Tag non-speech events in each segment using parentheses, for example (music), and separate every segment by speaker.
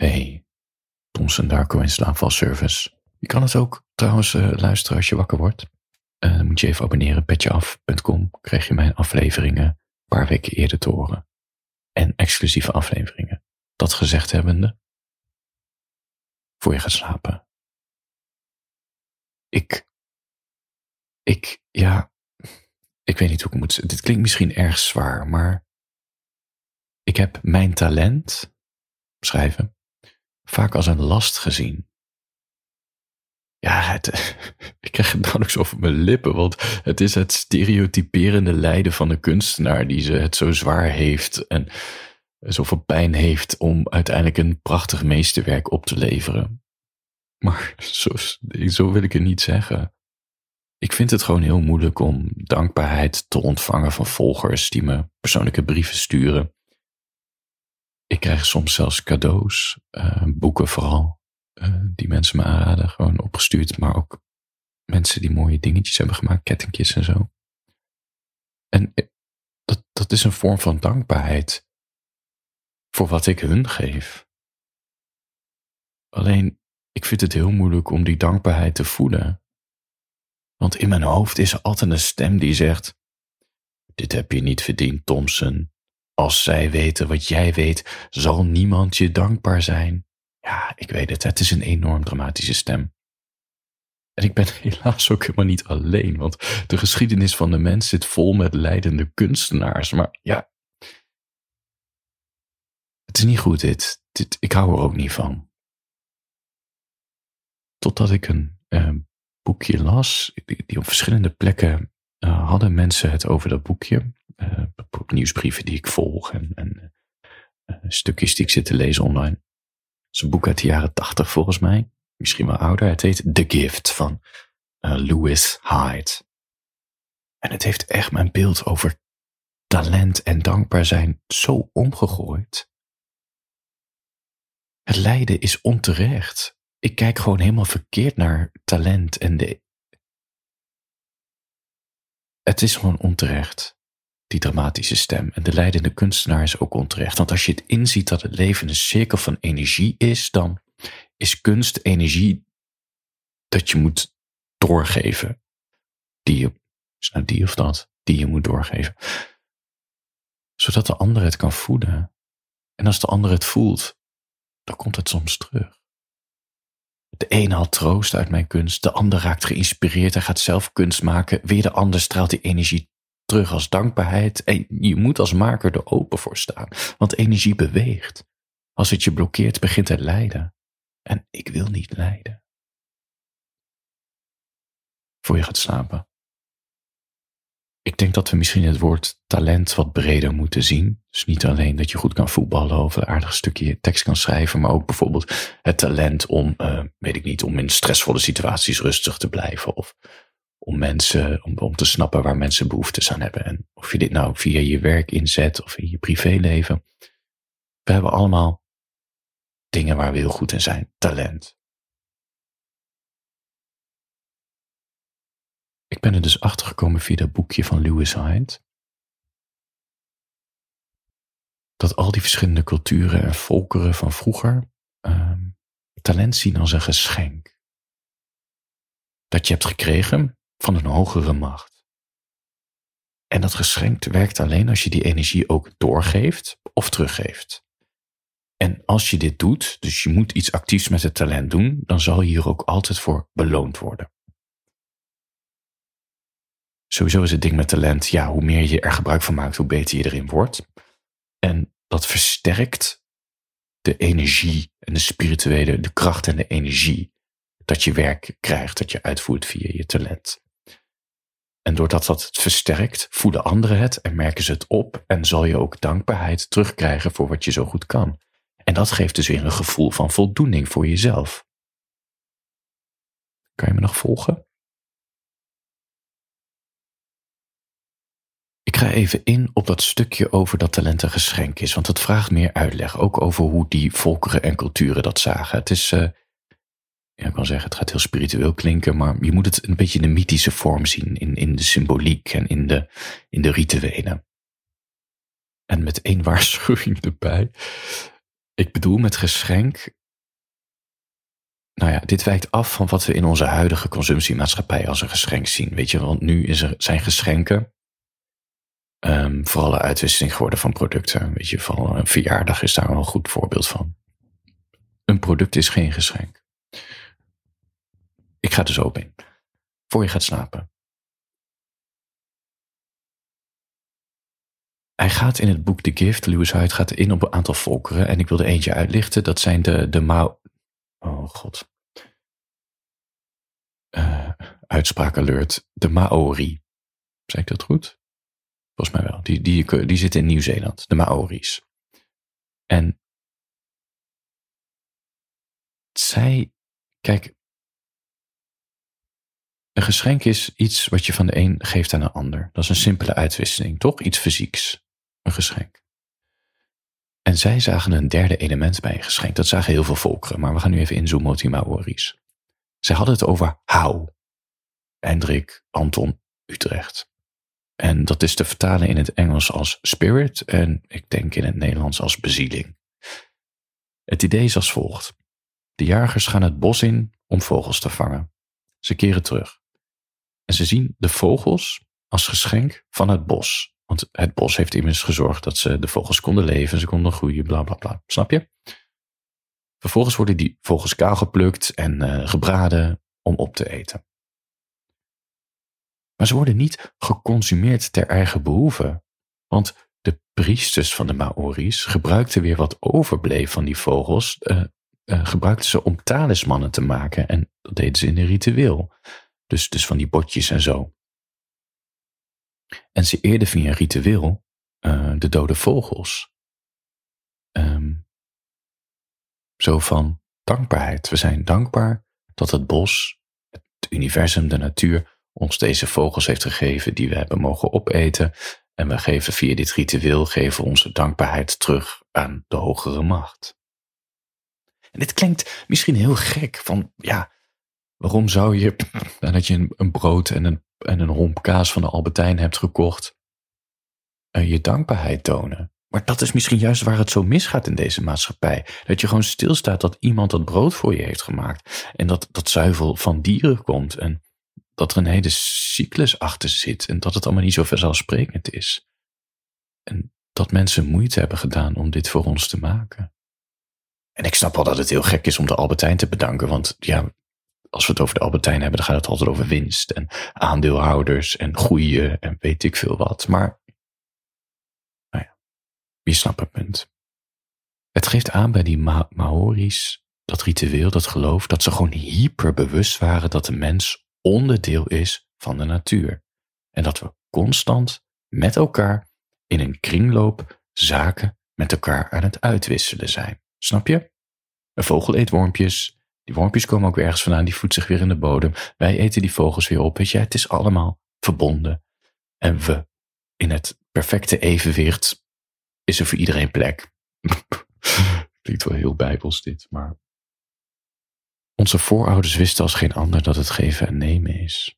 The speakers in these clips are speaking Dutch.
Speaker 1: Hey, Thomson Darko in slaapvalservice. Je kan het ook trouwens uh, luisteren als je wakker wordt. Uh, dan moet je even abonneren, petjeaf.com. Krijg je mijn afleveringen een paar weken eerder te horen. En exclusieve afleveringen. Dat gezegd hebbende, voor je gaat slapen. Ik, ik, ja, ik weet niet hoe ik moet. Dit klinkt misschien erg zwaar, maar ik heb mijn talent, schrijven, vaak als een last gezien. Ja, het, (laughs) ik krijg het nauwelijks over mijn lippen, want het is het stereotyperende lijden van de kunstenaar die ze het zo zwaar heeft en zoveel pijn heeft om uiteindelijk een prachtig meesterwerk op te leveren. Maar (laughs) zo, zo wil ik het niet zeggen. Ik vind het gewoon heel moeilijk om dankbaarheid te ontvangen van volgers die me persoonlijke brieven sturen. Krijg soms zelfs cadeaus, uh, boeken vooral, uh, die mensen me aanraden, gewoon opgestuurd, maar ook mensen die mooie dingetjes hebben gemaakt, kettingjes en zo. En dat, dat is een vorm van dankbaarheid voor wat ik hun geef. Alleen, ik vind het heel moeilijk om die dankbaarheid te voelen. Want in mijn hoofd is er altijd een stem die zegt: Dit heb je niet verdiend, Thompson. Als zij weten wat jij weet, zal niemand je dankbaar zijn. Ja, ik weet het, het is een enorm dramatische stem. En ik ben (laughs) helaas ook helemaal niet alleen, want de geschiedenis van de mens zit vol met leidende kunstenaars. Maar ja, het is niet goed dit. dit ik hou er ook niet van. Totdat ik een uh, boekje las, die, op verschillende plekken uh, hadden mensen het over dat boekje. Nieuwsbrieven die ik volg en, en stukjes die ik zit te lezen online. Het is een boek uit de jaren tachtig volgens mij, misschien wel ouder. Het heet The Gift van Louis Hyde. En het heeft echt mijn beeld over talent en dankbaar zijn zo omgegooid. Het lijden is onterecht. Ik kijk gewoon helemaal verkeerd naar talent en de. Het is gewoon onterecht, die dramatische stem. En de leidende kunstenaar is ook onterecht. Want als je het inziet dat het leven een cirkel van energie is, dan is kunst energie dat je moet doorgeven. Die je, is nou die of dat, die je moet doorgeven. Zodat de ander het kan voelen. En als de ander het voelt, dan komt het soms terug. De een haalt troost uit mijn kunst, de ander raakt geïnspireerd en gaat zelf kunst maken. Weer de ander straalt die energie terug als dankbaarheid. En je moet als maker er open voor staan, want energie beweegt. Als het je blokkeert, begint het lijden. En ik wil niet lijden. Voor je gaat slapen. Ik denk dat we misschien het woord talent wat breder moeten zien. Dus niet alleen dat je goed kan voetballen of een aardig stukje tekst kan schrijven, maar ook bijvoorbeeld het talent om, uh, weet ik niet, om in stressvolle situaties rustig te blijven. Of om mensen, om, om te snappen waar mensen behoeftes aan hebben. En of je dit nou via je werk inzet of in je privéleven. We hebben allemaal dingen waar we heel goed in zijn. Talent. Ik ben er dus achter gekomen via dat boekje van Lewis Hyde. Dat al die verschillende culturen en volkeren van vroeger uh, talent zien als een geschenk. Dat je hebt gekregen van een hogere macht. En dat geschenk werkt alleen als je die energie ook doorgeeft of teruggeeft. En als je dit doet, dus je moet iets actiefs met het talent doen, dan zal je hier ook altijd voor beloond worden. Sowieso is het ding met talent, ja, hoe meer je er gebruik van maakt, hoe beter je erin wordt. En dat versterkt de energie en de spirituele, de kracht en de energie dat je werk krijgt, dat je uitvoert via je talent. En doordat dat het versterkt, voelen anderen het en merken ze het op en zal je ook dankbaarheid terugkrijgen voor wat je zo goed kan. En dat geeft dus weer een gevoel van voldoening voor jezelf. Kan je me nog volgen? Ik ga even in op dat stukje over dat talent een geschenk is, want het vraagt meer uitleg, ook over hoe die volkeren en culturen dat zagen. Het is, uh, ja, ik kan zeggen, het gaat heel spiritueel klinken, maar je moet het een beetje in de mythische vorm zien, in, in de symboliek en in de, in de rituelen. En met één (laughs) waarschuwing erbij. ik bedoel met geschenk. Nou ja, dit wijkt af van wat we in onze huidige consumptiemaatschappij als een geschenk zien. Weet je, want nu is er, zijn geschenken um, vooral een uitwisseling geworden van producten. Weet je, van een verjaardag is daar wel een goed voorbeeld van. Een product is geen geschenk. Ik ga er zo op in. Voor je gaat slapen. Hij gaat in het boek The Gift, Lewis Hyde gaat in op een aantal volkeren. En ik wil er eentje uitlichten. Dat zijn de, de Mao... Oh god. Uh, uitspraak alert. De Maori. Zeg ik dat goed? Volgens mij wel. Die, die, die zitten in Nieuw-Zeeland. De Maori's. En zij... Kijk, een geschenk is iets wat je van de een geeft aan de ander. Dat is een simpele uitwisseling, toch? Iets fysieks. Een geschenk. En zij zagen een derde element bij een geschenk. Dat zagen heel veel volkeren, maar we gaan nu even inzoomen op die Maori's. Zij hadden het over hou. Hendrik, Anton, Utrecht. En dat is te vertalen in het Engels als spirit en ik denk in het Nederlands als bezieling. Het idee is als volgt. De jagers gaan het bos in om vogels te vangen. Ze keren terug. En ze zien de vogels als geschenk van het bos. Want het bos heeft immers gezorgd dat ze de vogels konden leven, ze konden groeien, bla bla bla. Snap je? Vervolgens worden die vogels kaal geplukt en uh, gebraden om op te eten. Maar ze worden niet geconsumeerd ter eigen behoeve. Want de priesters van de Maori's gebruikten weer wat overbleef van die vogels, uh, uh, gebruikten ze om talismannen te maken. En dat deden ze in een ritueel. Dus, dus van die botjes en zo. En ze eerden via een ritueel uh, de dode vogels. Um, zo van dankbaarheid. We zijn dankbaar dat het bos, het universum, de natuur ons deze vogels heeft gegeven die we hebben mogen opeten. En we geven via dit ritueel geven onze dankbaarheid terug aan de hogere macht. En dit klinkt misschien heel gek, van ja, Waarom zou je, (laughs) nadat je een, brood en een, en een homp kaas van de Albertijn hebt gekocht, uh, je dankbaarheid tonen? Maar dat is misschien juist waar het zo misgaat in deze maatschappij. Dat je gewoon stilstaat dat iemand dat brood voor je heeft gemaakt. En dat dat zuivel van dieren komt. En dat er een hele cyclus achter zit. En dat het allemaal niet zo vanzelfsprekend is. En dat mensen moeite hebben gedaan om dit voor ons te maken. En ik snap wel dat het heel gek is om de Albertijn te bedanken. Want ja, als we het over de Albertijn hebben, dan gaat het altijd over winst en aandeelhouders en groeien en weet ik veel wat. Maar, nou ja, je snapt het punt. Het geeft aan bij die Ma Maori's, dat ritueel, dat geloof, dat ze gewoon hyperbewust waren dat de mens onderdeel is van de natuur. En dat we constant met elkaar in een kringloop zaken met elkaar aan het uitwisselen zijn. Snap je? Een vogel eet wormpjes, die wormpjes komen ook weer ergens vandaan, die voedt zich weer in de bodem. Wij eten die vogels weer op. Weet je, het is allemaal verbonden. En we, in het perfecte evenwicht, is er voor iedereen plek. (laughs) Klinkt wel heel bijbels dit, maar. Onze voorouders wisten als geen ander dat het geven en nemen is.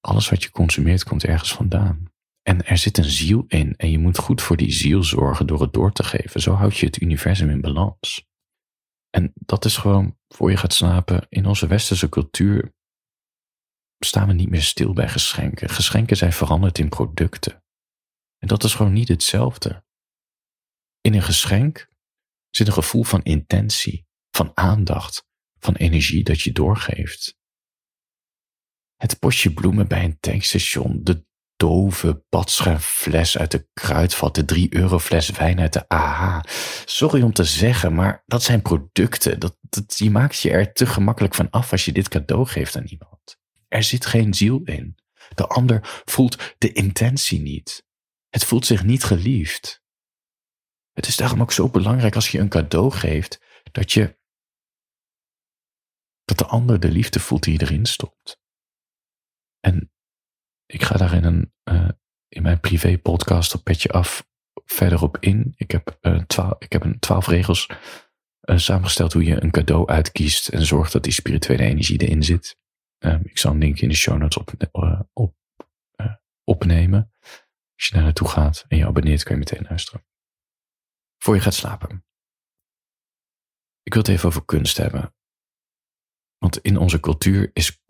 Speaker 1: Alles wat je consumeert komt ergens vandaan. En er zit een ziel in en je moet goed voor die ziel zorgen door het door te geven. Zo houd je het universum in balans. En dat is gewoon, voor je gaat slapen, in onze westerse cultuur staan we niet meer stil bij geschenken. Geschenken zijn veranderd in producten. En dat is gewoon niet hetzelfde. In een geschenk zit een gevoel van intentie, van aandacht, van energie dat je doorgeeft. Het bosje bloemen bij een tankstation, de dove fles uit de kruidvat, de 3 euro fles wijn uit de AH. Sorry om te zeggen, maar dat zijn producten. Dat, dat, je maakt je er te gemakkelijk van af als je dit cadeau geeft aan iemand. Er zit geen ziel in. De ander voelt de intentie niet. Het voelt zich niet geliefd. Het is daarom ook zo belangrijk als je een cadeau geeft, dat je dat de ander de liefde voelt die erin stopt. En ik ga daar in, een, uh, in mijn privé podcast op Petje Af verder op in. Ik heb, uh, twaalf, ik heb een twaalf regels uh, samengesteld hoe je een cadeau uitkiest en zorgt dat die spirituele energie erin zit. Ehm, ik zal een link in de show notes op, op, opnemen. Als je daar naartoe gaat en je abonneert, kun je meteen luisteren. Voor je gaat slapen. Ik wil het even over kunst hebben. Want in onze cultuur is,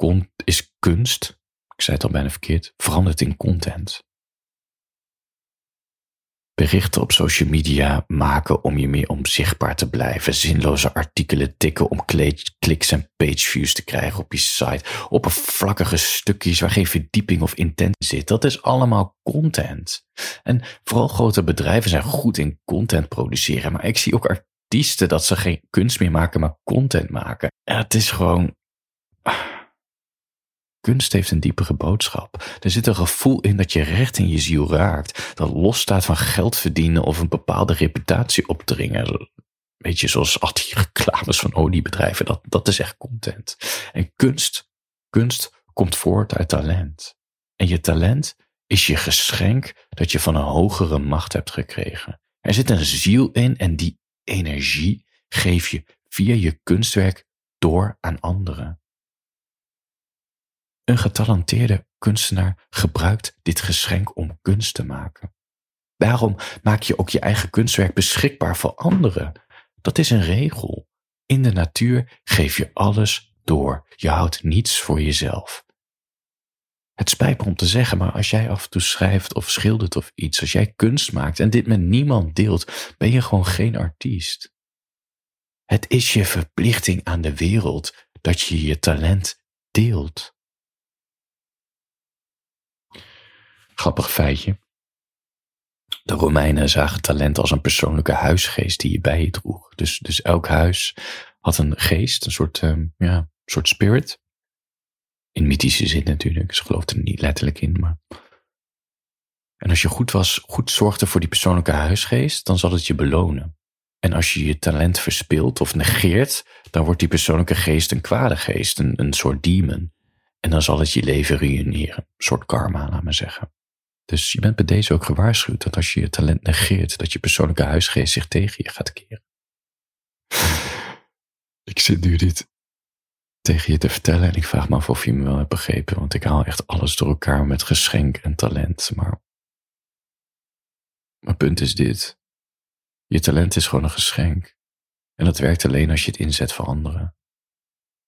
Speaker 1: is kunst, ik zei het al bijna verkeerd, veranderd in content berichten op social media maken om je meer om zichtbaar te blijven. Zinloze artikelen tikken om kliks en pageviews te krijgen op je site. Oppervlakkige stukjes waar geen verdieping of intent zit. Dat is allemaal content. En vooral grote bedrijven zijn goed in content produceren. Maar ik zie ook artiesten dat ze geen kunst meer maken, maar content maken. En het is gewoon Kunst heeft een diepere boodschap. Er zit een gevoel in dat je recht in je ziel raakt, dat losstaat van geld verdienen of een bepaalde reputatie opdringen. Weet je, zoals al die (laughs) reclames van oliebedrijven, dat, dat is echt content. En kunst, kunst komt voort uit talent. En je talent is je geschenk dat je van een hogere macht hebt gekregen. Er zit een ziel in en die energie geef je via je kunstwerk door aan anderen. Een getalenteerde kunstenaar gebruikt dit geschenk om kunst te maken. Daarom maak je ook je eigen kunstwerk beschikbaar voor anderen. Dat is een regel. In de natuur geef je alles door. Je houdt niets voor jezelf. Het spijt me om te zeggen, maar als jij af en toe schrijft of schildert of iets, als jij kunst maakt en dit met niemand deelt, ben je gewoon geen artiest. Het is je verplichting aan de wereld dat je je talent deelt. Grappig feitje. De Romeinen zagen talent als een persoonlijke huisgeest die je bij je droeg. Dus, dus elk huis had een geest, een soort, um, ja, soort spirit. In mythische zin natuurlijk, ze geloofden er niet letterlijk in, maar. En als je goed was, goed zorgde voor die persoonlijke huisgeest, dan zal het je belonen. En als je je talent verspilt of negeert, dan wordt die persoonlijke geest een kwade geest, een, een soort demon. En dan zal het je leven ruïneren, een soort karma, laat maar zeggen. Dus je bent bij deze ook gewaarschuwd dat als je je talent negeert, dat je persoonlijke huisgeest zich tegen je gaat keren. (laughs) ik zit nu dit tegen je te vertellen en ik vraag me af of je me wel hebt begrepen, want ik haal echt alles door elkaar met geschenk en talent. Maar mijn punt is dit. Je talent is gewoon een geschenk. En dat werkt alleen als je het inzet voor anderen.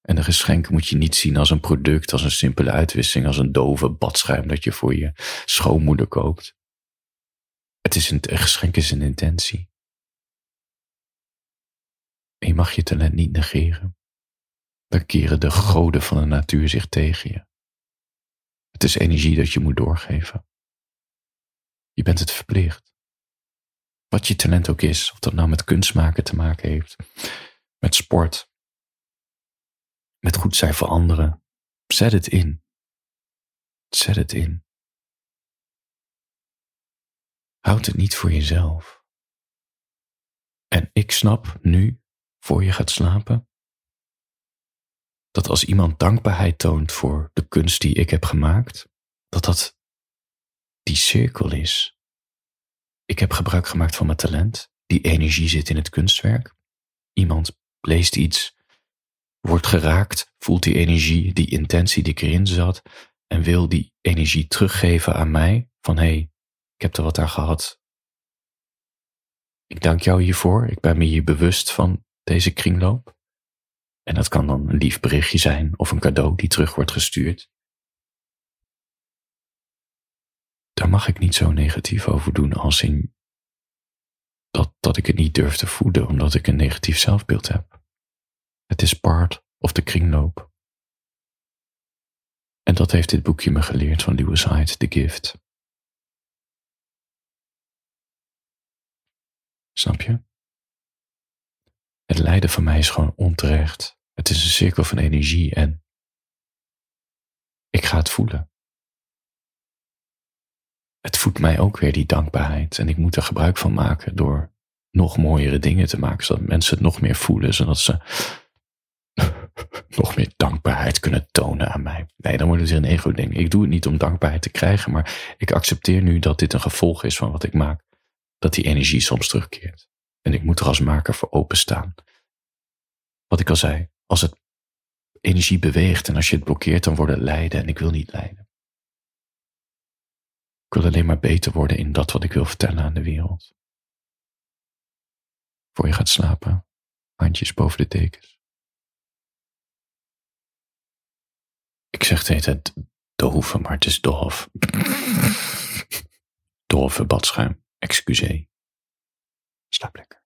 Speaker 1: En een geschenk moet je niet zien als een product, als een simpele uitwisseling, als een dove badschuim dat je voor je schoonmoeder koopt. Het is een, geschenk is een intentie. En je mag je talent niet negeren. Dan keren de goden van de natuur zich tegen je. Het is energie dat je moet doorgeven. Je bent het verplicht. Wat je talent ook is, of dat nou met kunstmaken te maken heeft, met sport, met goed zijn voor anderen. Zet het in. Zet het in. Houd het niet voor jezelf. En ik snap nu, voor je gaat slapen, dat als iemand dankbaarheid toont voor de kunst die ik heb gemaakt, dat dat die cirkel is. Ik heb gebruik gemaakt van mijn talent. Die energie zit in het kunstwerk. Iemand leest iets wordt geraakt, voelt die energie, die intentie die erin zat en wil die energie teruggeven aan mij van hé, hey, ik heb er wat aan gehad. Ik dank jou hiervoor, ik ben me hier bewust van deze kringloop. En dat kan dan een lief berichtje zijn of een cadeau die terug wordt gestuurd. Daar mag ik niet zo negatief over doen als in dat, dat ik het niet durf te voeden omdat ik een negatief zelfbeeld heb. Het is part of de kringloop. En dat heeft dit boekje me geleerd van Lewis Hyde, The Gift. Snap je? Het lijden van mij is gewoon onterecht. Het is een cirkel van energie en ik ga het voelen. Het voedt mij ook weer die dankbaarheid en ik moet er gebruik van maken door nog mooiere dingen te maken, zodat mensen het nog meer voelen, zodat ze nog meer dankbaarheid kunnen tonen aan mij. Nee, dan wordt het weer een ego-ding. Ik doe het niet om dankbaarheid te krijgen, maar ik accepteer nu dat dit een gevolg is van wat ik maak. Dat die energie soms terugkeert. En ik moet er als maker voor openstaan. Wat ik al zei, als het energie beweegt en als je het blokkeert, dan wordt het lijden en ik wil niet lijden. Ik wil alleen maar beter worden in dat wat ik wil vertellen aan de wereld. Voor je gaat slapen, Handjes boven de dekens. Ik zeg het het dove, maar het is doof. (laughs) Dove badschuim, excuseer. Slaap lekker.